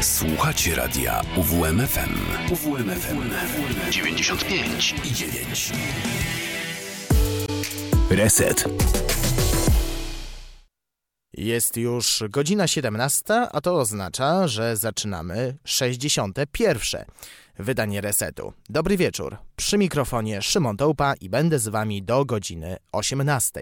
Słuchacie radia UWMFM. UWMFM 95 i 9. Reset. Jest już godzina 17, a to oznacza, że zaczynamy 61. wydanie resetu. Dobry wieczór. Przy mikrofonie Szymon Tołpa i będę z Wami do godziny 18.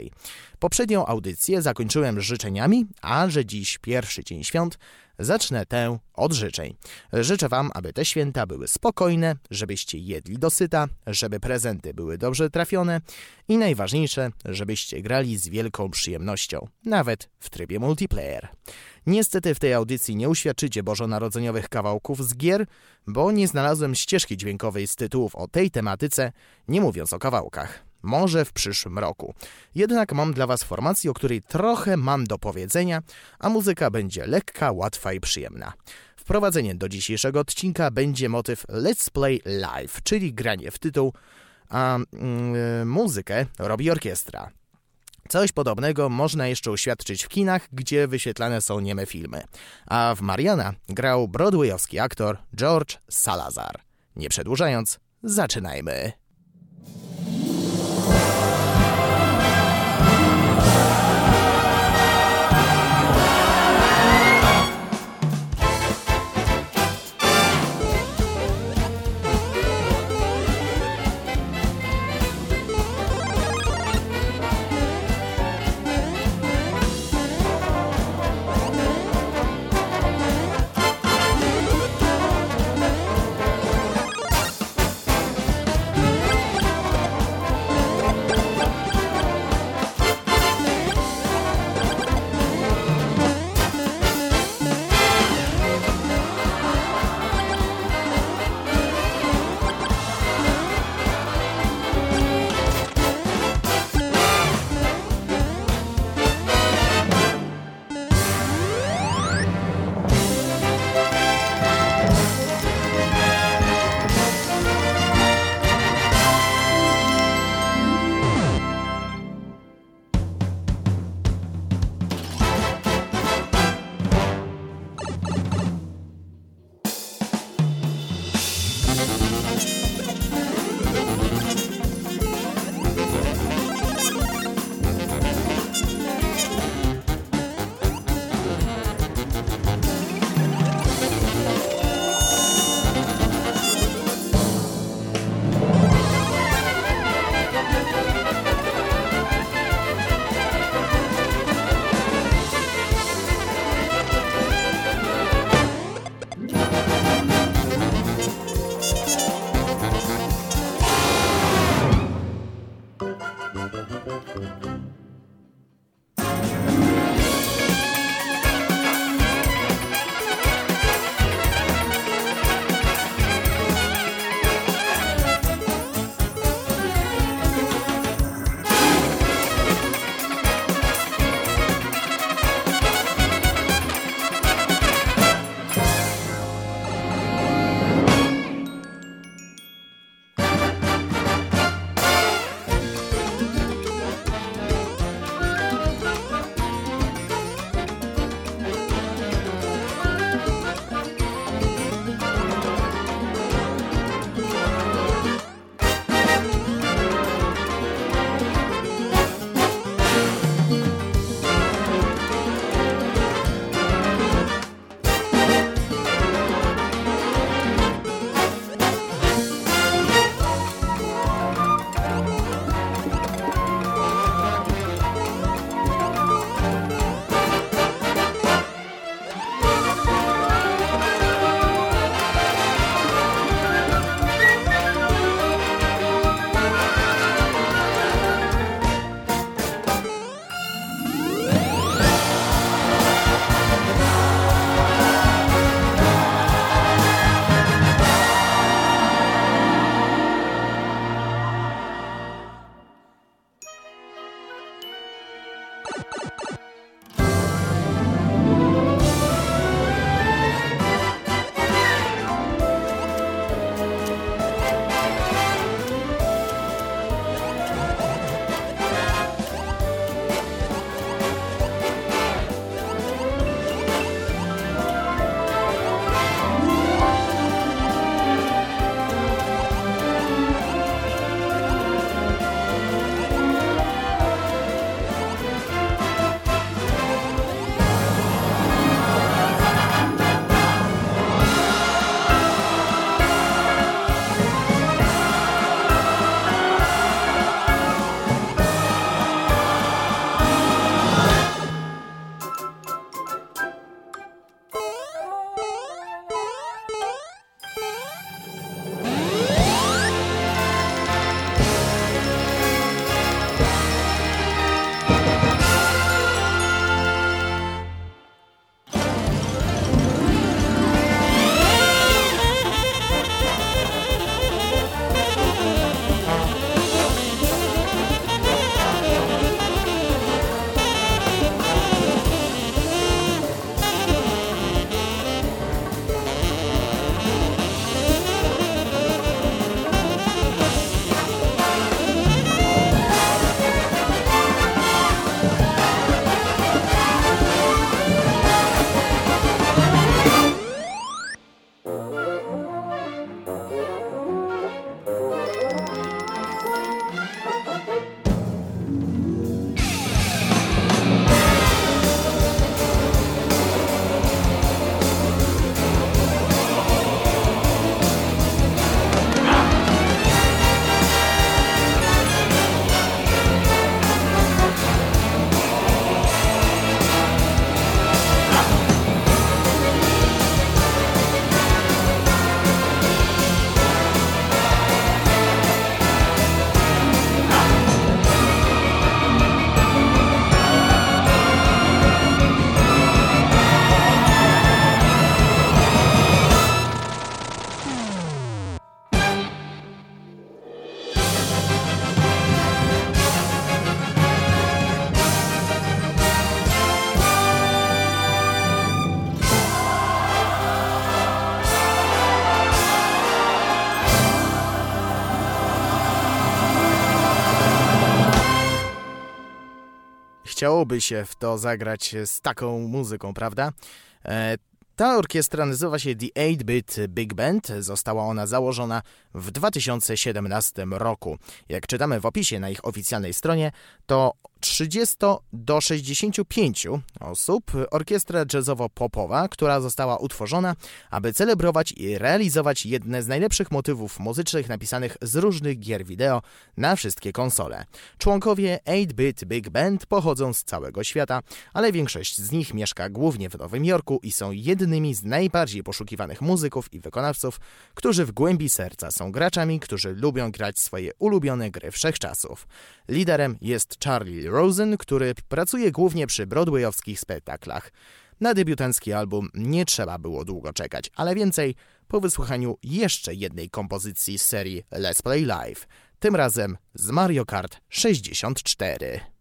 Poprzednią audycję zakończyłem życzeniami, a że dziś pierwszy dzień świąt, zacznę tę od życzeń. Życzę Wam, aby te święta były spokojne, żebyście jedli dosyta, żeby prezenty były dobrze trafione i najważniejsze, żebyście grali z wielką przyjemnością, nawet w trybie multiplayer. Niestety w tej audycji nie uświadczycie bożonarodzeniowych kawałków z gier, bo nie znalazłem ścieżki dźwiękowej z tytułów o tej tematyce, nie mówiąc o kawałkach. Może w przyszłym roku. Jednak mam dla Was formację, o której trochę mam do powiedzenia, a muzyka będzie lekka, łatwa i przyjemna. Wprowadzenie do dzisiejszego odcinka będzie motyw Let's Play Live, czyli granie w tytuł, a mm, muzykę robi orkiestra. Coś podobnego można jeszcze uświadczyć w kinach, gdzie wyświetlane są nieme filmy. A w Mariana grał broadwayowski aktor George Salazar. Nie przedłużając, zaczynajmy. Chciałoby się w to zagrać z taką muzyką, prawda? E, ta orkiestra nazywa się The 8-Bit Big Band. Została ona założona w 2017 roku. Jak czytamy w opisie na ich oficjalnej stronie, to 30 do 65 osób orkiestra jazzowo-popowa, która została utworzona, aby celebrować i realizować jedne z najlepszych motywów muzycznych napisanych z różnych gier wideo na wszystkie konsole. Członkowie 8-Bit Big Band pochodzą z całego świata, ale większość z nich mieszka głównie w Nowym Jorku i są jednymi z najbardziej poszukiwanych muzyków i wykonawców, którzy w głębi serca są graczami, którzy lubią grać swoje ulubione gry wszechczasów. Liderem jest Charlie Rosen, który pracuje głównie przy broadwayowskich spektaklach. Na debiutancki album nie trzeba było długo czekać, ale więcej po wysłuchaniu jeszcze jednej kompozycji z serii Let's Play Live, tym razem z Mario Kart 64.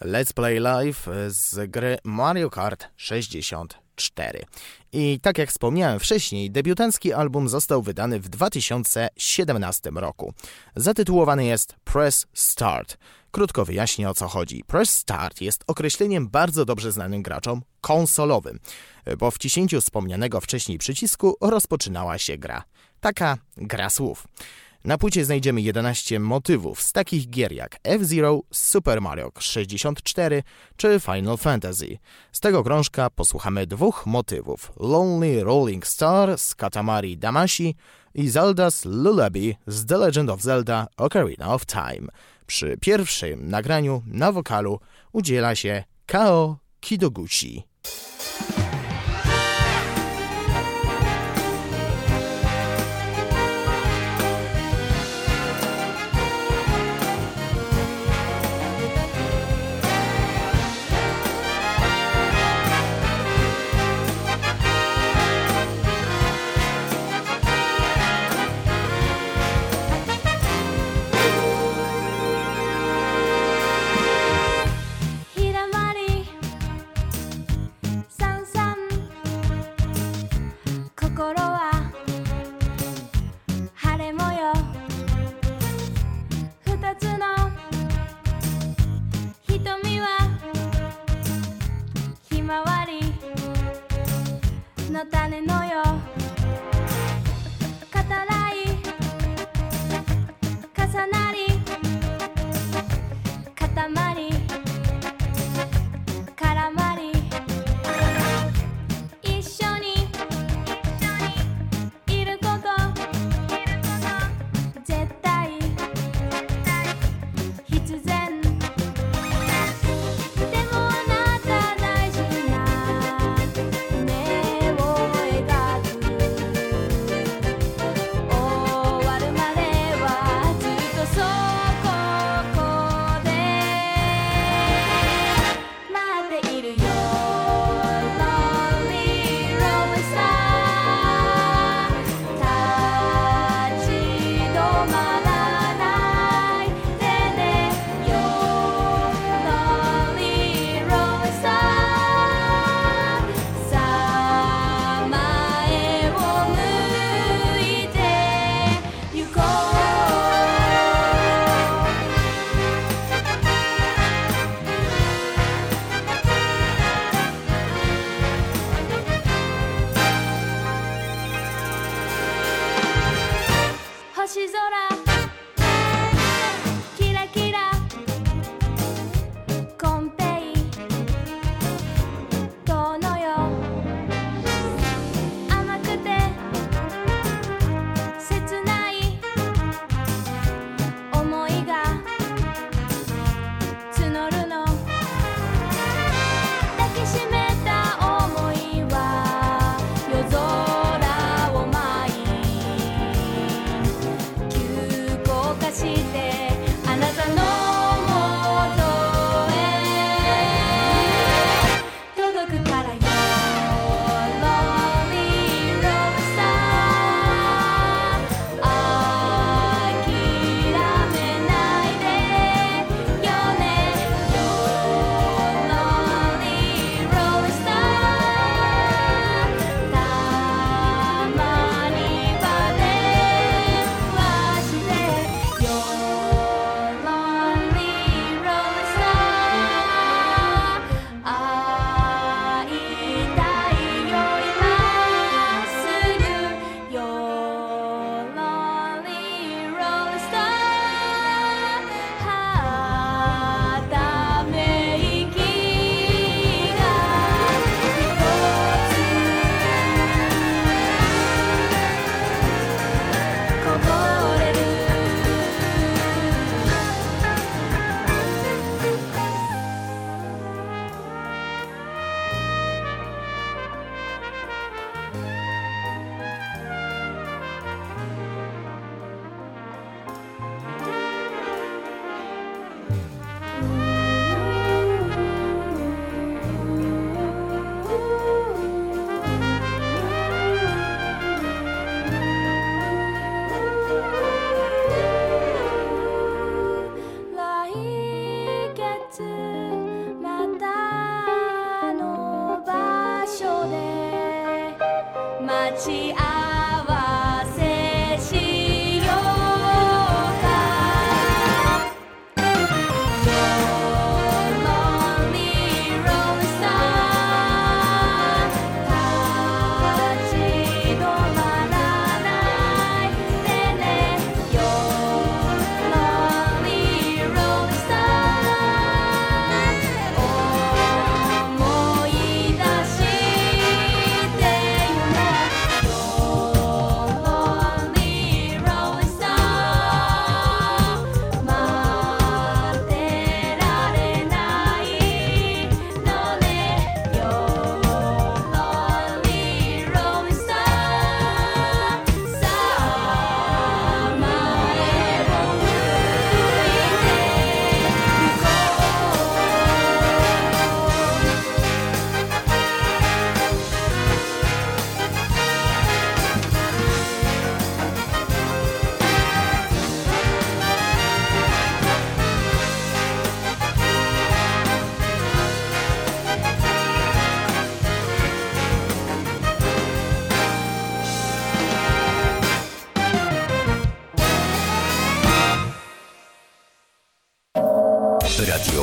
Let's Play Live z gry Mario Kart 64. I tak jak wspomniałem wcześniej, debiutancki album został wydany w 2017 roku. Zatytułowany jest Press Start. Krótko wyjaśnię o co chodzi. Press Start jest określeniem bardzo dobrze znanym graczom konsolowym. Po wciśnięciu wspomnianego wcześniej przycisku rozpoczynała się gra. Taka gra słów. Na płycie znajdziemy 11 motywów z takich gier jak F-Zero, Super Mario 64 czy Final Fantasy. Z tego krążka posłuchamy dwóch motywów: Lonely Rolling Star z Katamari Damashi i Zelda's Lullaby z The Legend of Zelda Ocarina of Time. Przy pierwszym nagraniu na wokalu udziela się Kao Kidoguchi.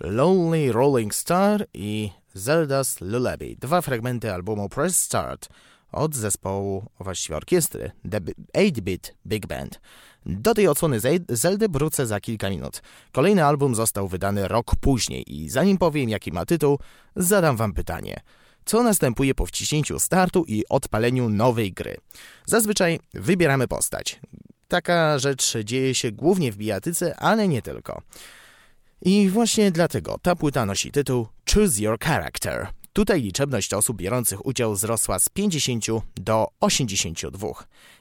Lonely Rolling Star i Zelda's Lullaby. Dwa fragmenty albumu Press Start od zespołu, właściwie orkiestry, The 8-Bit Big Band. Do tej odsłony Zeldy wrócę za kilka minut. Kolejny album został wydany rok później i zanim powiem jaki ma tytuł, zadam wam pytanie. Co następuje po wciśnięciu startu i odpaleniu nowej gry? Zazwyczaj wybieramy postać. Taka rzecz dzieje się głównie w bijatyce, ale nie tylko. I właśnie dlatego ta płyta nosi tytuł Choose Your Character. Tutaj liczebność osób biorących udział wzrosła z 50 do 82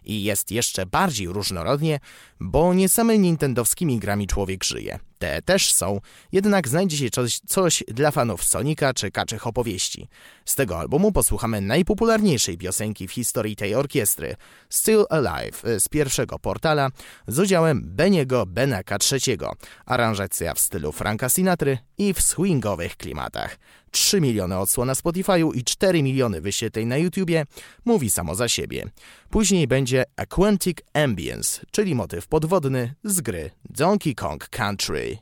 i jest jeszcze bardziej różnorodnie, bo nie samymi nintendowskimi grami człowiek żyje. Te też są, jednak znajdzie się coś, coś dla fanów Sonika czy kaczych opowieści. Z tego albumu posłuchamy najpopularniejszej piosenki w historii tej orkiestry, Still Alive z pierwszego portala z udziałem Beniego Benaka III, aranżacja w stylu Franka Sinatry i w swingowych klimatach. 3 miliony odsłon na Spotify'u i 4 miliony wyświetleń na YouTubie mówi samo za siebie. Później będzie Aquantic Ambience, czyli motyw podwodny z gry Donkey Kong Country.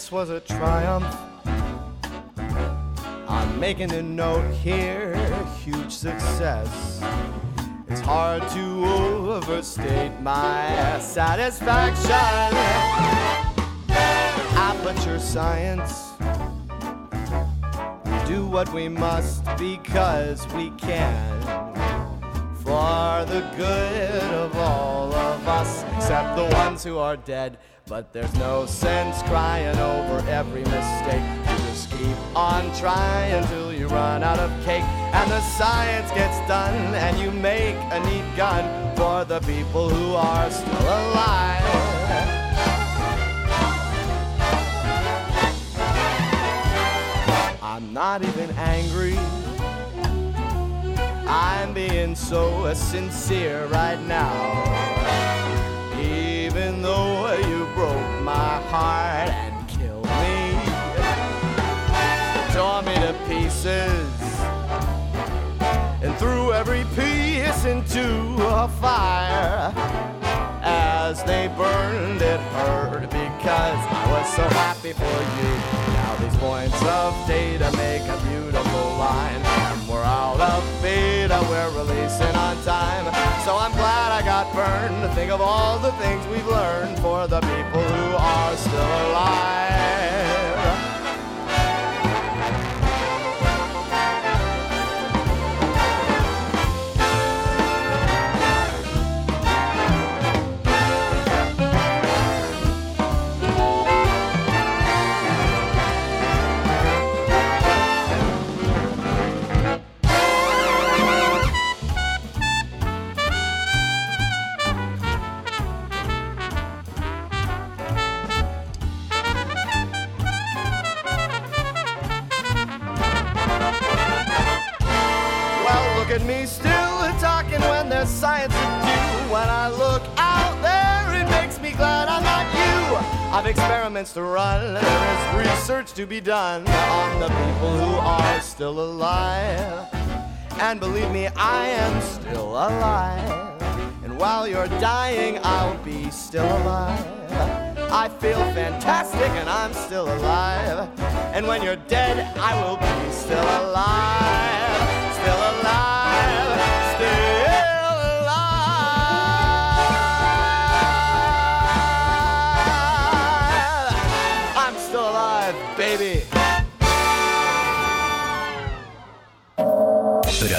This was a triumph I'm making a note here, huge success. It's hard to overstate my satisfaction. Aperture science. Do what we must because we can. For the good of all of us, except the ones who are dead. But there's no sense crying over every mistake. You just keep on trying until you run out of cake. And the science gets done, and you make a neat gun for the people who are still alive. I'm not even angry. I'm being so sincere right now even though you broke my heart and killed me, tore me to pieces, and threw every piece into a fire. As they burned, it hurt because I was so happy for you. These points of data make a beautiful line. And we're out of beta, we're releasing on time. So I'm glad I got burned think of all the things we've learned for the people who And believe me, I am still alive. And while you're dying, I'll be still alive. I feel fantastic and I'm still alive. And when you're dead, I will be still alive.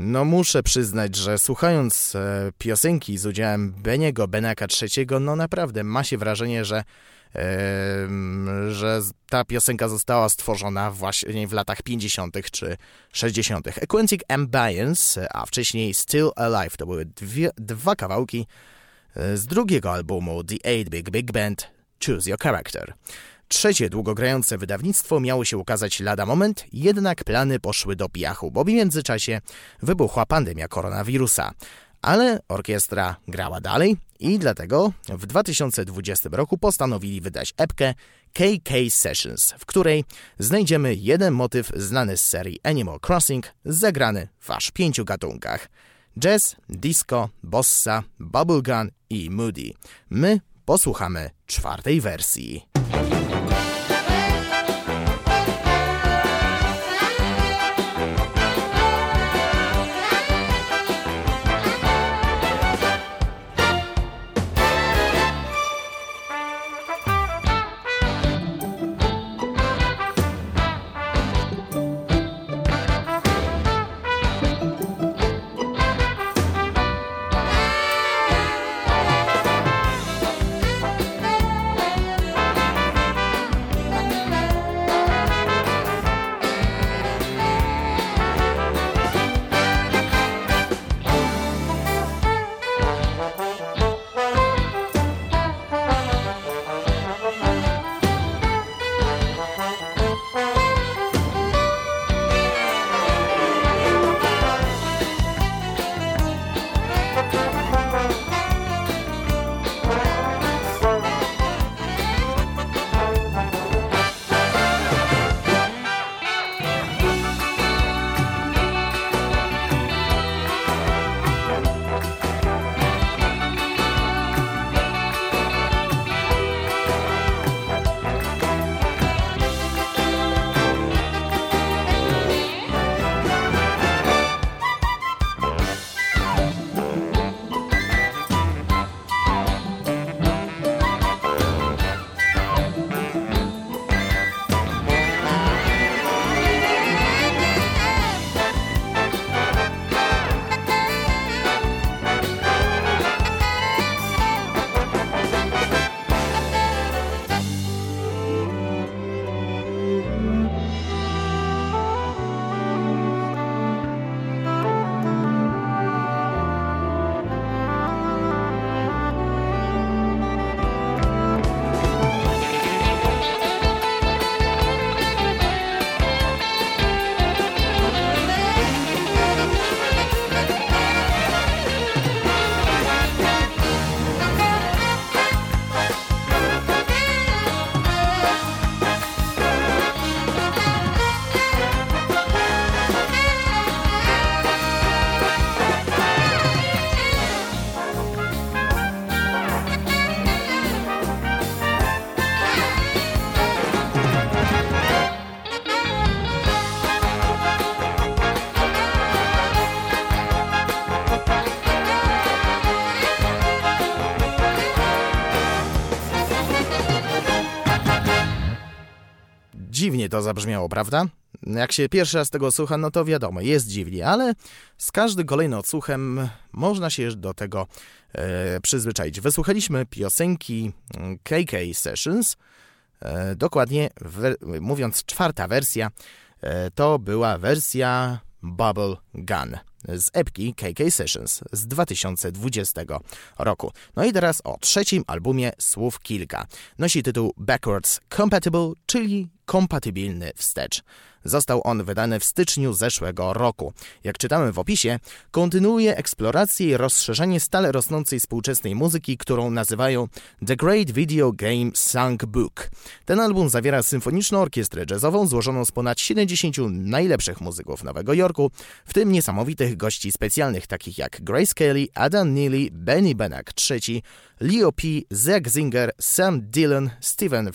No muszę przyznać, że słuchając e, piosenki z udziałem Beniego Benaka III, no naprawdę ma się wrażenie, że że ta piosenka została stworzona właśnie w latach 50. czy 60. Aquatic Ambience, a wcześniej Still Alive to były dwie, dwa kawałki e, z drugiego albumu The 8 Big Big Band Choose Your Character. Trzecie długogrające wydawnictwo miało się ukazać lada moment, jednak plany poszły do piachu, bo w międzyczasie wybuchła pandemia koronawirusa. Ale orkiestra grała dalej i dlatego w 2020 roku postanowili wydać epkę KK Sessions, w której znajdziemy jeden motyw znany z serii Animal Crossing, zagrany w aż pięciu gatunkach. Jazz, disco, bossa, bubblegum i moody. My posłuchamy czwartej wersji. Dziwnie to zabrzmiało, prawda? Jak się pierwszy raz tego słucha, no to wiadomo, jest dziwnie, ale z każdym kolejnym odsłuchem można się do tego e, przyzwyczaić. Wysłuchaliśmy piosenki KK Sessions, e, dokładnie mówiąc czwarta wersja, e, to była wersja Bubble Gun z epki KK Sessions z 2020 roku. No i teraz o trzecim albumie słów kilka. Nosi tytuł Backwards Compatible, czyli kompatybilny wstecz. Został on wydany w styczniu zeszłego roku. Jak czytamy w opisie, kontynuuje eksplorację i rozszerzenie stale rosnącej współczesnej muzyki, którą nazywają The Great Video Game Songbook. Ten album zawiera symfoniczną orkiestrę jazzową złożoną z ponad 70 najlepszych muzyków Nowego Jorku, w tym niesamowitych gości specjalnych takich jak Grace Kelly, Adam Neely, Benny Benak III, Leo P., Zach Zinger, Sam Dillon, Steven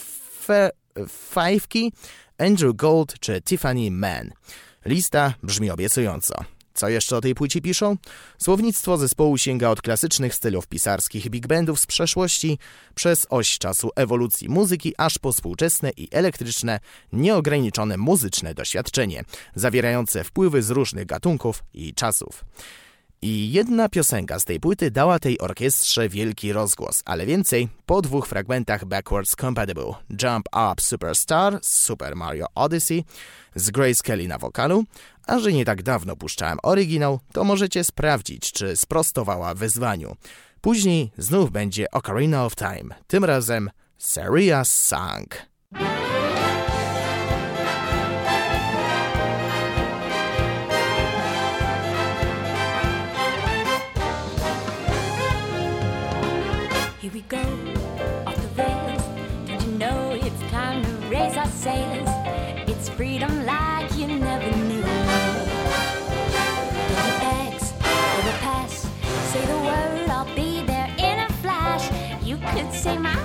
Fe Fajwki, Andrew Gold czy Tiffany Mann. Lista brzmi obiecująco. Co jeszcze o tej płycie piszą? Słownictwo zespołu sięga od klasycznych stylów pisarskich big bandów z przeszłości, przez oś czasu ewolucji muzyki, aż po współczesne i elektryczne, nieograniczone muzyczne doświadczenie, zawierające wpływy z różnych gatunków i czasów. I jedna piosenka z tej płyty dała tej orkiestrze wielki rozgłos, ale więcej po dwóch fragmentach Backwards Compatible: Jump Up Superstar z Super Mario Odyssey z Grace Kelly na wokalu, a że nie tak dawno puszczałem oryginał, to możecie sprawdzić, czy sprostowała wyzwaniu. Później znów będzie Ocarina of Time, tym razem Serious Song. せます。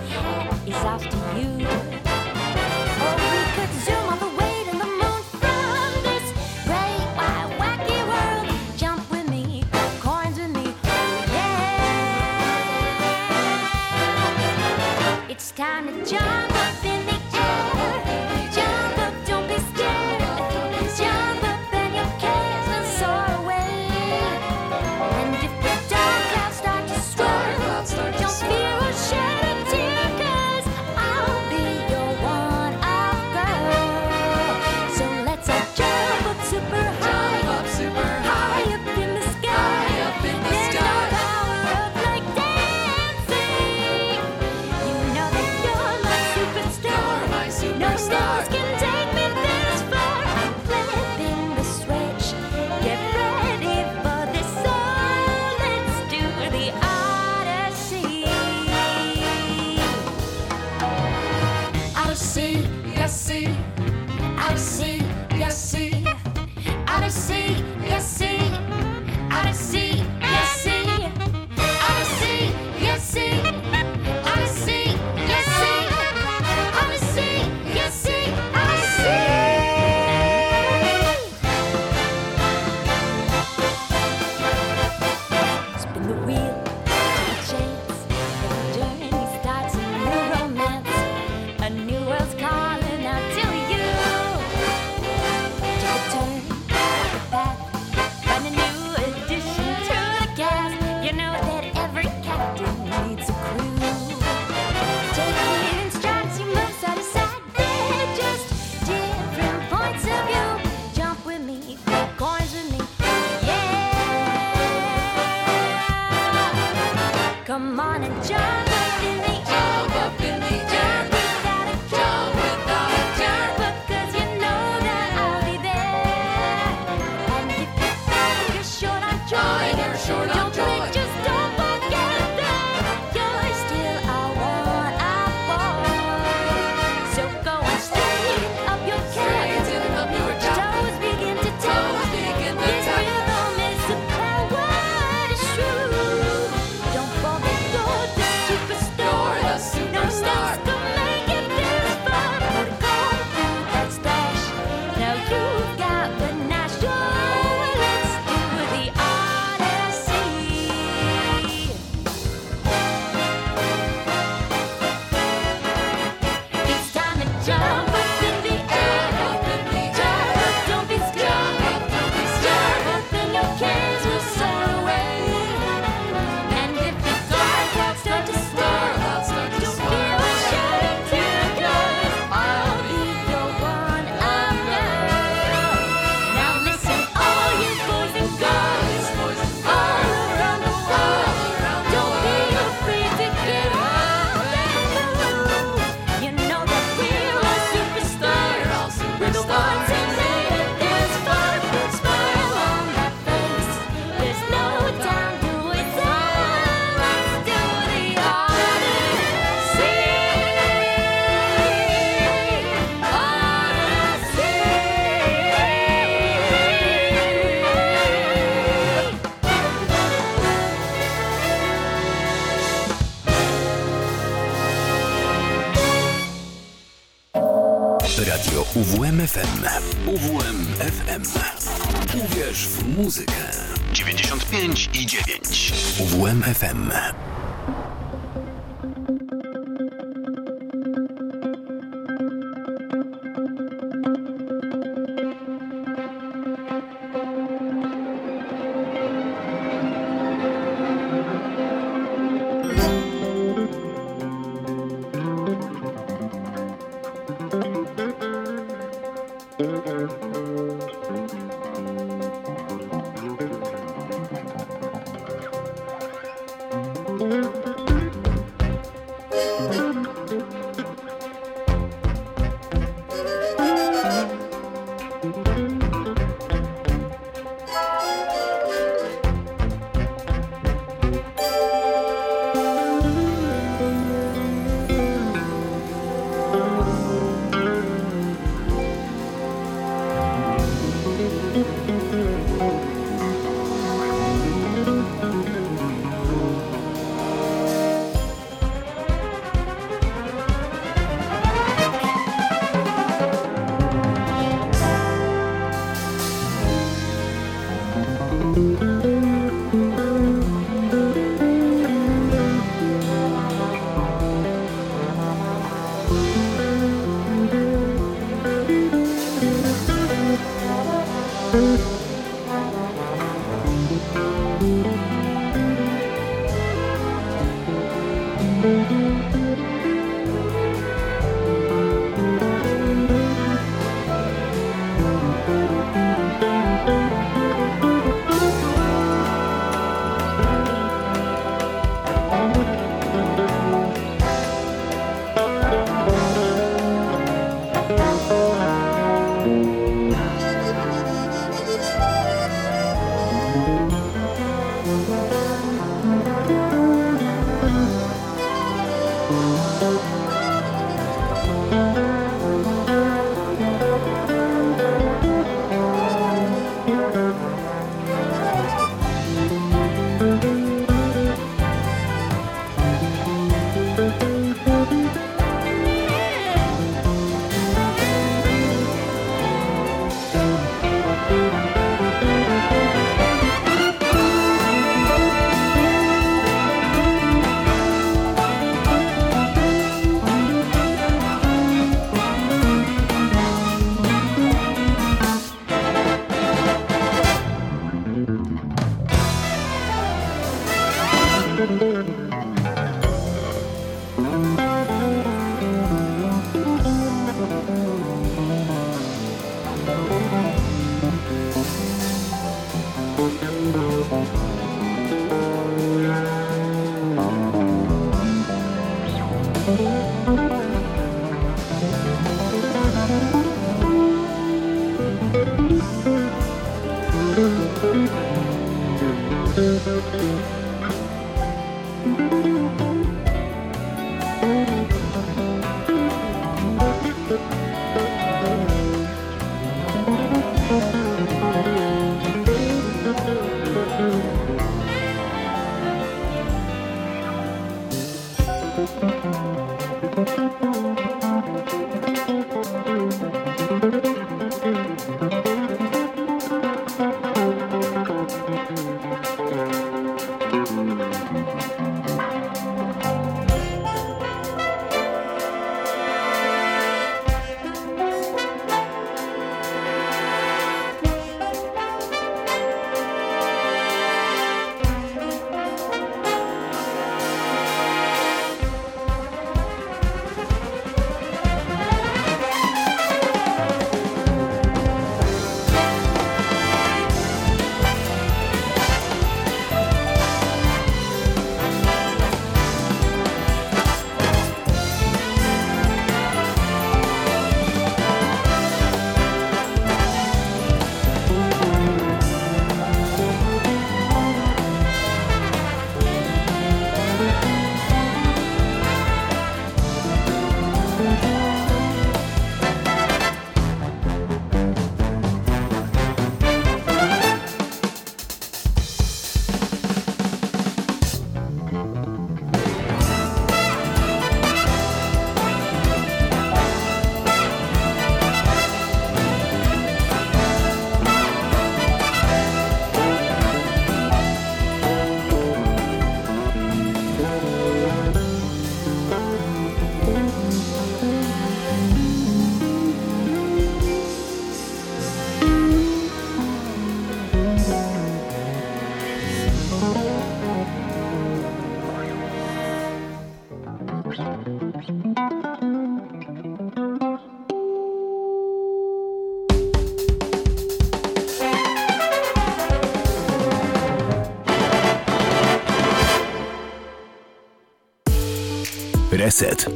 Reset.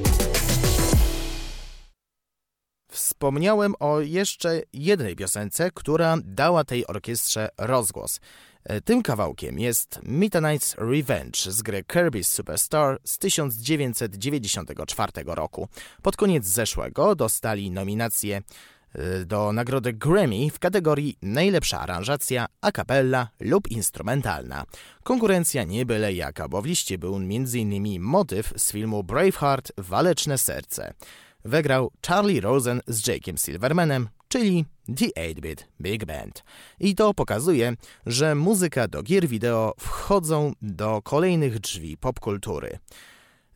Wspomniałem o jeszcze jednej piosence, która dała tej orkiestrze rozgłos. E, Tym kawałkiem jest Midnight's Revenge z gry Kirby's Superstar z 1994 roku. Pod koniec zeszłego dostali nominację do nagrody Grammy w kategorii Najlepsza aranżacja a cappella lub instrumentalna. Konkurencja nie byle jaka, bo w liście był m.in. motyw z filmu Braveheart Waleczne Serce. Wygrał Charlie Rosen z Jake'em Silvermanem, czyli The 8-Bit Big Band. I to pokazuje, że muzyka do gier wideo wchodzą do kolejnych drzwi popkultury.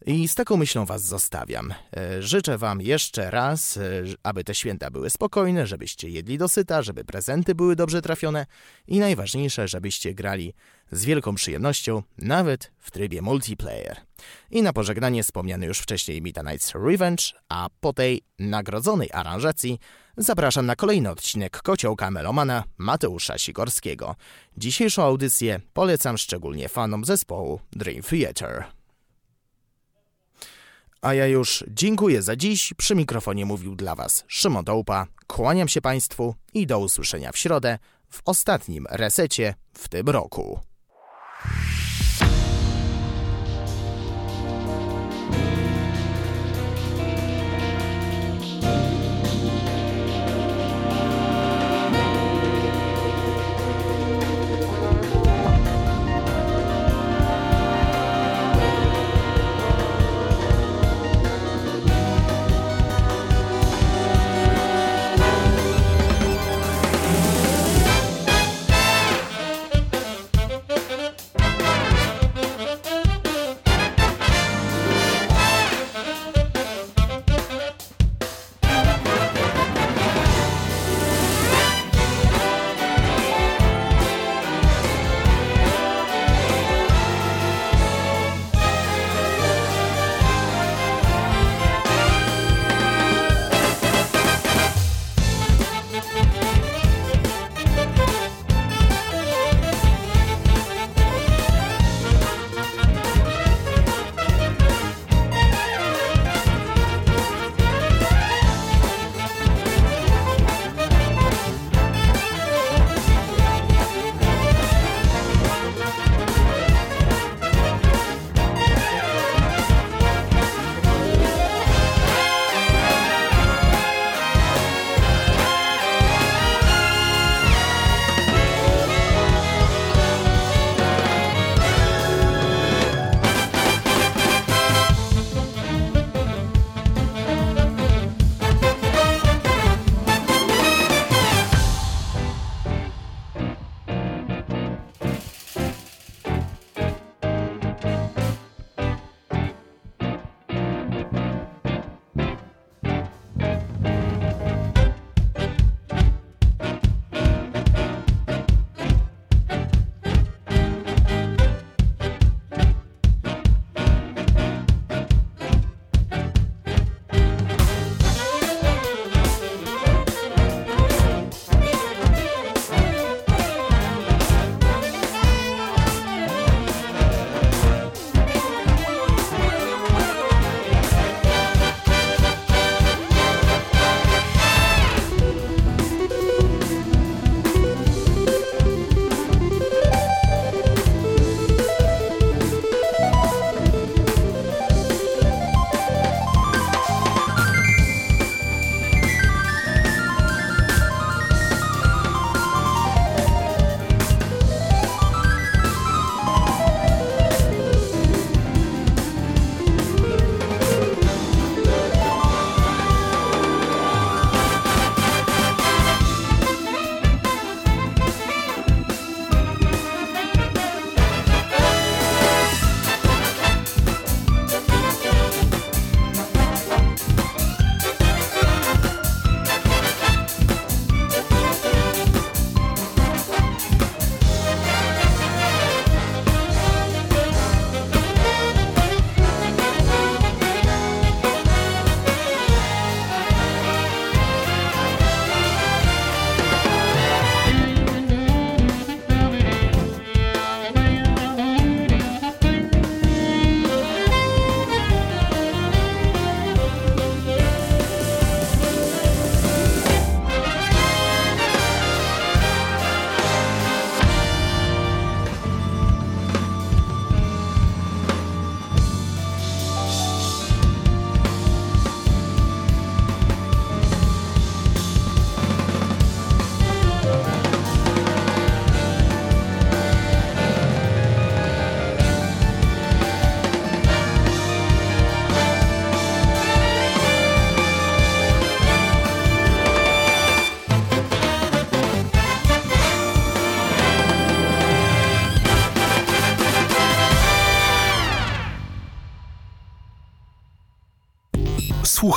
I z taką myślą Was zostawiam. E, Życzę Wam jeszcze raz, e, aby te święta były spokojne, żebyście jedli dosyta, żeby prezenty były dobrze trafione i najważniejsze, żebyście grali z wielką przyjemnością, nawet w trybie multiplayer. I na pożegnanie wspomniany już wcześniej Midnight's Revenge, a po tej nagrodzonej aranżacji zapraszam na kolejny odcinek Kociołka Melomana Mateusza Sigorskiego. Dzisiejszą audycję polecam szczególnie fanom zespołu Dream Theater. A ja już dziękuję za dziś. Przy mikrofonie mówił dla Was Szymon Dołpa. Kłaniam się Państwu i do usłyszenia w środę w ostatnim resecie w tym roku.